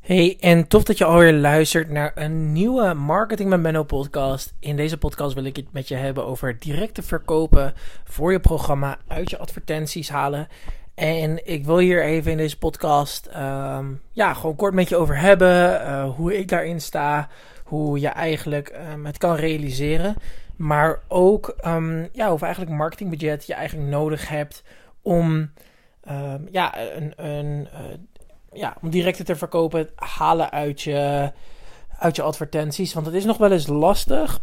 Hey, en tof dat je alweer luistert naar een nieuwe Marketing met Benno podcast. In deze podcast wil ik het met je hebben over directe verkopen voor je programma uit je advertenties halen. En ik wil hier even in deze podcast ehm, ja, gewoon kort met je over hebben. Uh, hoe ik daarin sta. Hoe je eigenlijk um, het kan realiseren. Maar ook um, ja, hoeveel eigenlijk marketingbudget je eigenlijk nodig hebt om ja, een, een, uh, ja, om direct te verkopen, halen uit je, uit je advertenties. Want het is nog wel eens lastig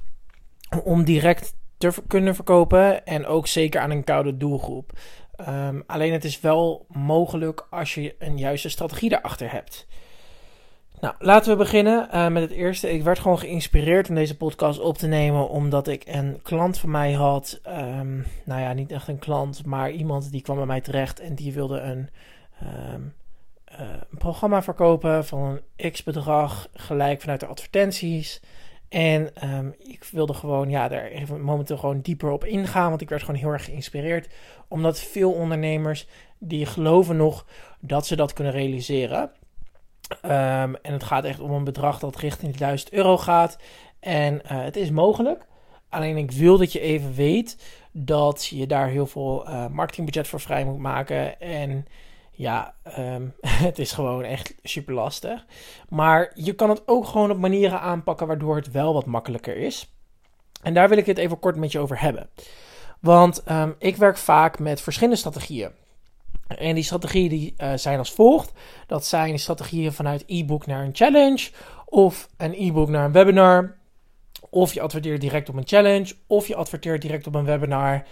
om direct te kunnen verkopen. En ook zeker aan een koude doelgroep. Um, alleen het is wel mogelijk als je een juiste strategie daarachter hebt. Nou, laten we beginnen uh, met het eerste. Ik werd gewoon geïnspireerd om deze podcast op te nemen, omdat ik een klant van mij had. Um, nou ja, niet echt een klant, maar iemand die kwam bij mij terecht en die wilde een, uh, een programma verkopen van een x bedrag, gelijk vanuit de advertenties. En um, ik wilde gewoon, ja, daar even momenteel gewoon dieper op ingaan, want ik werd gewoon heel erg geïnspireerd. Omdat veel ondernemers, die geloven nog dat ze dat kunnen realiseren. Um, en het gaat echt om een bedrag dat richting de 1000 euro gaat. En uh, het is mogelijk. Alleen ik wil dat je even weet dat je daar heel veel uh, marketingbudget voor vrij moet maken. En ja, um, het is gewoon echt super lastig. Maar je kan het ook gewoon op manieren aanpakken waardoor het wel wat makkelijker is. En daar wil ik het even kort met je over hebben. Want um, ik werk vaak met verschillende strategieën. En die strategieën die, uh, zijn als volgt. Dat zijn strategieën vanuit e-book naar een challenge. Of een e-book naar een webinar. Of je adverteert direct op een challenge. Of je adverteert direct op een webinar.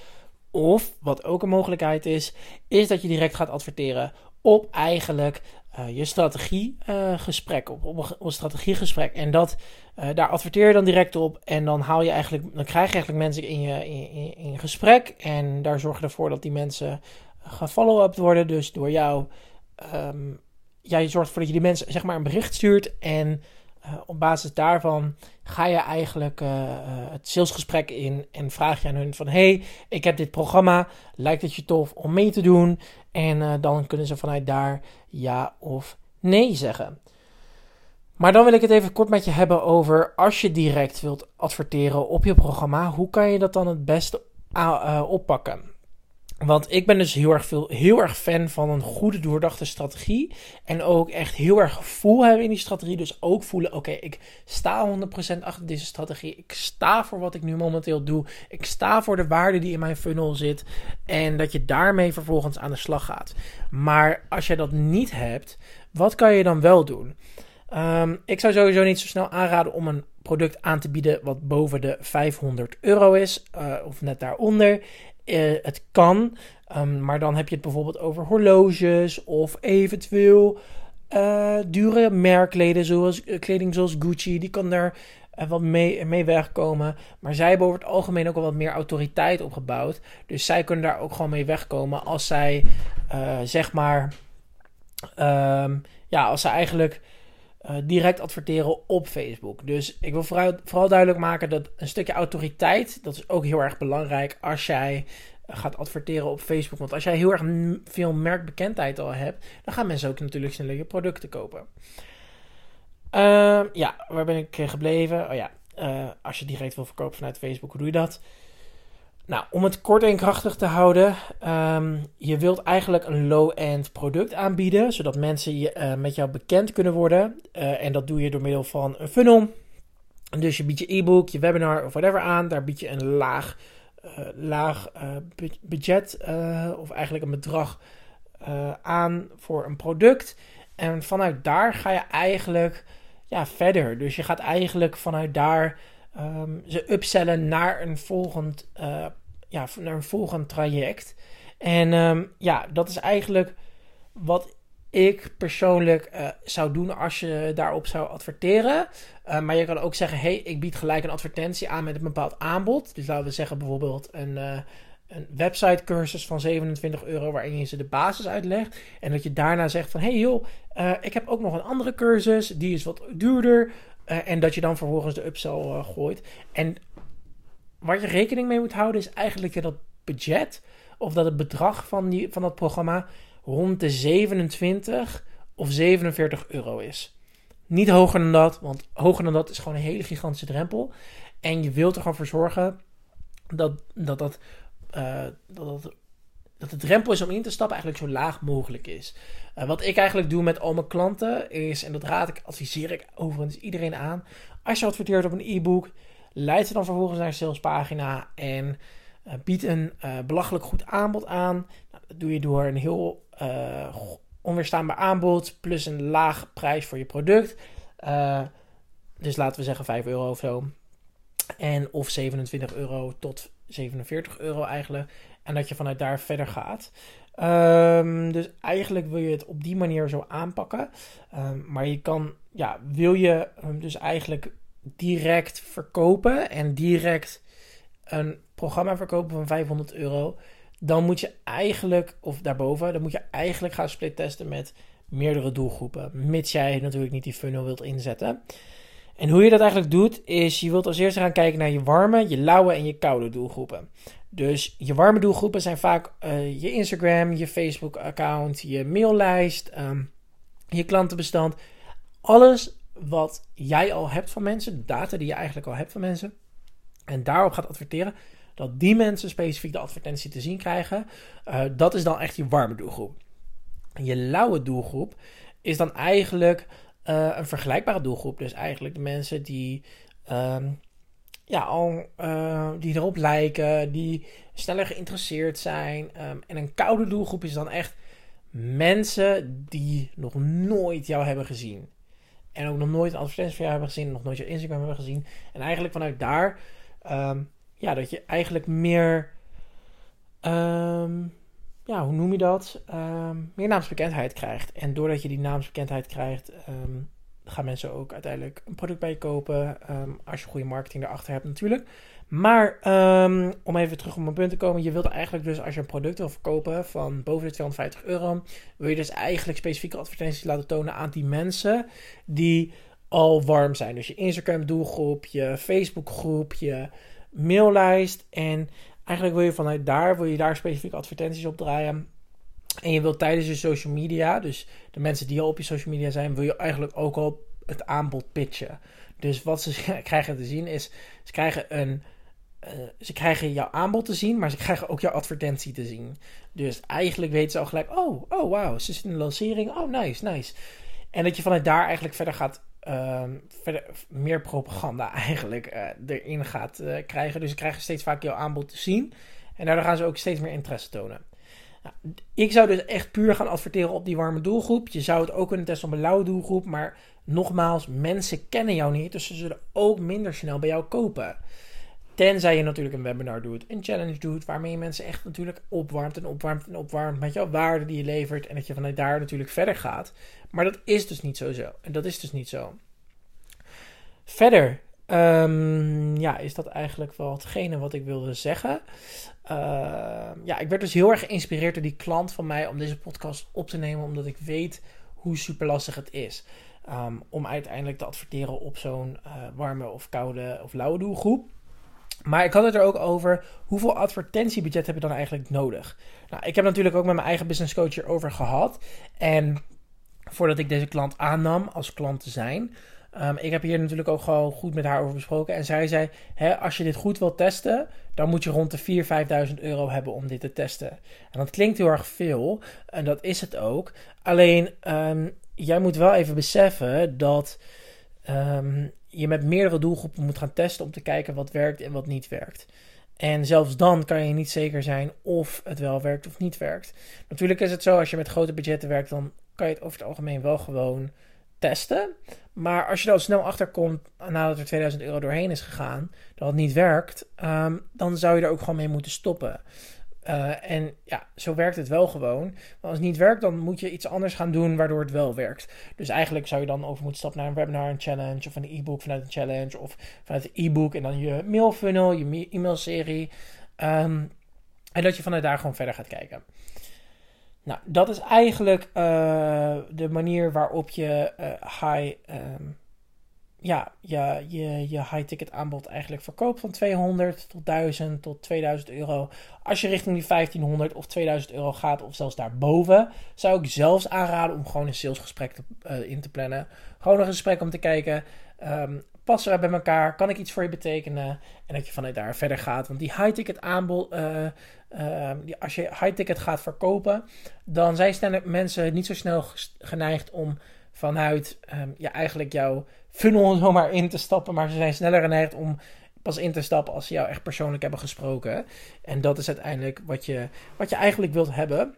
Of, wat ook een mogelijkheid is, is dat je direct gaat adverteren op eigenlijk uh, je strategiegesprek, uh, op, op, een, strategiegesprek. En dat, uh, daar adverteer je dan direct op en dan haal je eigenlijk, dan krijg je eigenlijk mensen in je in, in, gesprek en daar zorg je ervoor dat die mensen gefollow-up worden. Dus door jou, um, ja, je zorgt ervoor dat je die mensen zeg maar een bericht stuurt en uh, op basis daarvan ga je eigenlijk uh, uh, het salesgesprek in en vraag je aan hun van... hey, ik heb dit programma, lijkt het je tof om mee te doen? En dan kunnen ze vanuit daar ja of nee zeggen. Maar dan wil ik het even kort met je hebben over als je direct wilt adverteren op je programma, hoe kan je dat dan het beste oppakken? Want ik ben dus heel erg, veel, heel erg fan van een goede doordachte strategie. En ook echt heel erg gevoel hebben in die strategie. Dus ook voelen, oké, ik sta 100% achter deze strategie. Ik sta voor wat ik nu momenteel doe. Ik sta voor de waarde die in mijn funnel zit. En dat je daarmee vervolgens aan de slag gaat. Maar als je dat niet hebt, wat kan je dan wel doen? Um, ik zou sowieso niet zo snel aanraden om een product aan te bieden wat boven de 500 euro is. Uh, of net daaronder. Uh, het kan, um, maar dan heb je het bijvoorbeeld over horloges of eventueel uh, dure merkleden zoals, uh, kleding zoals Gucci. Die kan daar wat mee, mee wegkomen. Maar zij hebben over het algemeen ook al wat meer autoriteit opgebouwd. Dus zij kunnen daar ook gewoon mee wegkomen als zij, zeg maar, um, ja, als ze eigenlijk uh, direct adverteren op Facebook. Dus ik wil vooral, vooral, duidelijk maken dat een stukje autoriteit, dat is ook heel erg belangrijk als jij uh, gaat adverteren op Facebook. Want als jij heel erg veel merkbekendheid al hebt, dan gaan mensen ook natuurlijk sneller je producten kopen. Uh, ja, waar ben ik gebleven? Oh ja, als je direct wil verkopen vanuit Facebook, hoe doe je dat? Nou, om het kort en krachtig te houden, um, je wilt eigenlijk een low-end product aanbieden, zodat mensen je, uh, met jou bekend kunnen worden. Uh, en dat doe je door middel van een funnel. Dus je biedt je e-book, je webinar of whatever aan. Daar bied je een laag, uh, laag budget of eigenlijk een bedrag aan voor een product. En vanuit daar ga je eigenlijk ja, verder. Dus je gaat eigenlijk vanuit daar um, ze upsellen naar een volgend, uh, ja, naar een volgend traject. En um, ja, dat is eigenlijk wat ik persoonlijk uh, zou doen als je daarop zou adverteren. Uh, maar je kan ook zeggen: hey, ik bied gelijk een advertentie aan met een bepaald aanbod. Dus laten we zeggen bijvoorbeeld een, uh, een website cursus van 27 euro waarin je ze de basis uitlegt. En dat je daarna zegt van hey joh, ik heb ook nog een andere cursus, die is wat duurder. Uh, en dat je dan vervolgens de upsell uh, gooit. En waar je rekening mee moet houden is eigenlijk dat budget of dat het bedrag van, die, van dat programma rond de 27 of 47 euro is. Niet hoger dan dat, want hoger dan dat is gewoon een hele gigantische drempel. En je wilt er gewoon voor zorgen dat dat, dat, uh, dat, dat, dat de drempel is om in te stappen eigenlijk zo laag mogelijk is. Uh, wat ik eigenlijk doe met al mijn klanten is, en dat raad ik, adviseer ik overigens iedereen aan. Als je adverteert op een e-book, leid ze dan vervolgens naar een salespagina en uh, bied een belachelijk goed aanbod aan. Nou, dat doe je door een heel onweerstaanbaar aanbod plus een laag prijs voor je product. Dus laten we zeggen 5 euro of zo. En of 27 euro tot 47 euro eigenlijk. En dat je vanuit daar verder gaat. Um, dus eigenlijk wil je het op die manier zo aanpakken. Um, maar je kan, ja, wil je um, dus eigenlijk direct verkopen en direct een programma verkopen van 500 euro dan moet je eigenlijk, of daarboven, dan moet je eigenlijk gaan split testen met meerdere doelgroepen. Mits jij natuurlijk niet die funnel wilt inzetten. En hoe je dat eigenlijk doet, is je wilt als eerste gaan kijken naar je warme, je lauwe en je koude doelgroepen. Dus je warme doelgroepen zijn vaak uh, je Instagram, je Facebook-account, je maillijst, um, je klantenbestand. Alles wat jij al hebt van mensen, de data die je eigenlijk al hebt van mensen, en daarop gaat adverteren, dat die mensen specifiek de advertentie te zien krijgen, uh, dat is dan echt je warme doelgroep. Je lauwe doelgroep is dan eigenlijk uh, een vergelijkbare doelgroep. Dus eigenlijk de mensen die, uh, ja, al, uh, die erop lijken, die sneller geïnteresseerd zijn. Um, en een koude doelgroep is dan echt mensen die nog nooit jou hebben gezien. En ook nog nooit een advertentie van jou hebben gezien, nog nooit je Instagram hebben gezien. En eigenlijk vanuit daar um, ja, dat je eigenlijk meer, um, ja, hoe noem je dat? Um, meer naamsbekendheid krijgt. En doordat je die naamsbekendheid krijgt, um, gaan mensen ook uiteindelijk een product bij je kopen. als je goede marketing erachter hebt natuurlijk. Maar om even terug op mijn punt te komen, je wilt eigenlijk dus als je een product wil verkopen van boven de 250 euro, wil je dus eigenlijk specifieke advertenties laten tonen aan die mensen die al warm zijn. Dus je Instagram doelgroep, je Facebook groep, je maillijst. En eigenlijk wil je vanuit daar, wil je daar specifieke advertenties op draaien. En je wilt tijdens je social media, dus de mensen die al op je social media zijn, wil je eigenlijk ook al het aanbod pitchen. Dus wat ze krijgen te zien is, ze krijgen een, uh, ze krijgen jouw aanbod te zien, maar ze krijgen ook jouw advertentie te zien. Dus eigenlijk weten ze al gelijk, oh, oh wow, ze zitten in een lancering, oh nice, nice. En dat je vanuit daar eigenlijk verder gaat Ehm, verder, meer propaganda eigenlijk uh, erin gaat uh, krijgen. Dus ze krijgen steeds vaak jouw aanbod te zien. En daardoor gaan ze ook steeds meer interesse tonen. Nou, ik zou dus echt puur gaan adverteren op die warme doelgroep. Je zou het ook kunnen testen op een lauwe doelgroep. Maar nogmaals, mensen kennen jou niet. Dus ze zullen ook minder snel bij jou kopen. Tenzij je natuurlijk een webinar doet, een challenge doet, waarmee je mensen echt natuurlijk opwarmt en opwarmt en opwarmt met jouw waarde die je levert. En dat je vanuit daar natuurlijk verder gaat. Maar dat is dus niet zo. zo. En dat is dus niet zo. Verder, um, ja, is dat eigenlijk wel hetgene wat ik wilde zeggen. Uh, ja, ik werd dus heel erg geïnspireerd door die klant van mij om deze podcast op te nemen, omdat ik weet hoe super lastig het is. Um, om uiteindelijk te adverteren op zo'n uh, warme of koude of lauwe doelgroep. Maar ik had het er ook over hoeveel advertentiebudget heb je dan eigenlijk nodig. Nou, ik heb natuurlijk ook met mijn eigen business coach hierover gehad. En voordat ik deze klant aannam als klant te zijn, um, ik heb hier natuurlijk ook gewoon goed met haar over besproken. En zij zei: hè, als je dit goed wilt testen, dan moet je rond de 4.000, 5.000 euro hebben om dit te testen. En dat klinkt heel erg veel, en dat is het ook. Alleen, um, jij moet wel even beseffen dat um, je met meerdere doelgroepen moet gaan testen om te kijken wat werkt en wat niet werkt. En zelfs dan kan je niet zeker zijn of het wel werkt of niet werkt. Natuurlijk is het zo, als je met grote budgetten werkt, dan kan je het over het algemeen wel gewoon testen. Maar als je er al snel achter komt nadat er 2000 euro doorheen is gegaan, dat het niet werkt, um, dan zou je er ook gewoon mee moeten stoppen. Uh, en ja, zo werkt het wel gewoon. Maar als het niet werkt, dan moet je iets anders gaan doen waardoor het wel werkt. Dus eigenlijk zou je dan over moeten stappen naar een webinar, een challenge of een e-book vanuit een challenge of vanuit een e-book en dan je mailfunnel, je e-mailserie. Um, en dat je vanuit daar gewoon verder gaat kijken. Nou, dat is eigenlijk uh, de manier waarop je uh, high, um, ja, je, je, je high-ticket aanbod eigenlijk verkoopt van 200 tot 1000 tot 2000 euro. Als je richting die 1500 of 2000 euro gaat, of zelfs daarboven, zou ik zelfs aanraden om gewoon een salesgesprek te, uh, in te plannen. Gewoon een gesprek om te kijken. Um, passen we bij elkaar? Kan ik iets voor je betekenen? En dat je vanuit daar verder gaat. Want die high-ticket aanbod, uh, uh, als je high-ticket gaat verkopen, dan zijn mensen niet zo snel geneigd om vanuit um, ja, eigenlijk jouw funnel zomaar in te stappen. Maar ze zijn sneller geneigd om pas in te stappen als ze jou echt persoonlijk hebben gesproken. En dat is uiteindelijk wat je, wat je eigenlijk wilt hebben.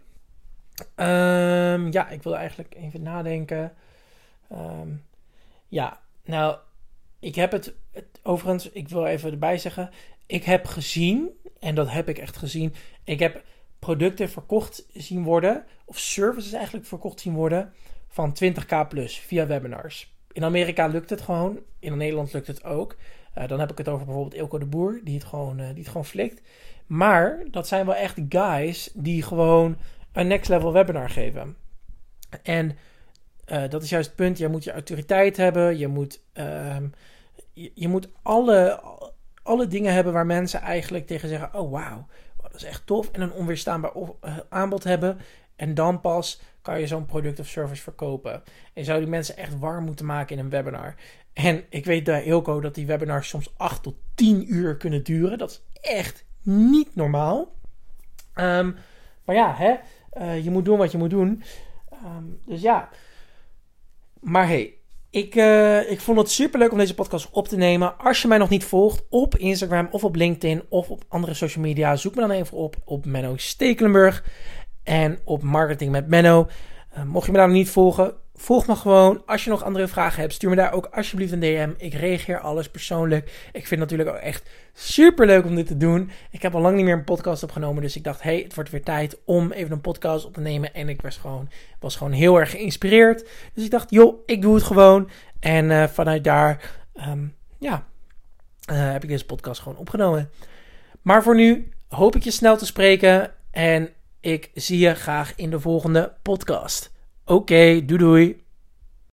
Um, ja, ik wil eigenlijk even nadenken. Um, ja, nou, ik heb het, het, overigens, ik wil even erbij zeggen. Ik heb gezien, en dat heb ik echt gezien. Ik heb producten verkocht zien worden, of services eigenlijk verkocht zien worden van 20k plus via webinars. In Amerika lukt het gewoon. In Nederland lukt het ook. Uh, dan heb ik het over bijvoorbeeld Ilko de Boer, die het, gewoon, uh, die het gewoon flikt. Maar dat zijn wel echt guys die gewoon een next level webinar geven. En uh, dat is juist het punt. Je moet je autoriteit hebben. Je moet, ehm, je, je, moet alle, alle dingen hebben waar mensen eigenlijk tegen zeggen: Oh wauw, dat is echt tof. En een onweerstaanbaar aanbod hebben. En dan pas kan je zo'n product of service verkopen. En zou die mensen echt warm moeten maken in een webinar. En ik weet bij Ilko dat die webinars soms 8 tot 10 uur kunnen duren. Dat is echt niet normaal. Um, maar ja, hè, uh, je moet doen wat je moet doen. Um, dus ja. Maar hey, ik, uh, ik vond het super leuk om deze podcast op te nemen. Als je mij nog niet volgt op Instagram of op LinkedIn of op andere social media, zoek me dan even op op Menno Stekelenburg en op Marketing met Menno. Uh, mocht je me daar nog niet volgen, volg me gewoon. Als je nog andere vragen hebt, stuur me daar ook alsjeblieft een DM. Ik reageer alles persoonlijk. Ik vind het natuurlijk ook echt super leuk om dit te doen. Ik heb al lang niet meer een podcast opgenomen, dus ik dacht, hey, het wordt weer tijd om even een podcast op te nemen. En ik was gewoon, was gewoon heel erg geïnspireerd. Dus ik dacht, joh, ik doe het gewoon. En uh, vanuit daar, um, ja, uh, heb ik deze podcast gewoon opgenomen. Maar voor nu hoop ik je snel te spreken en ik zie je graag in de volgende podcast. Oké, doei doei.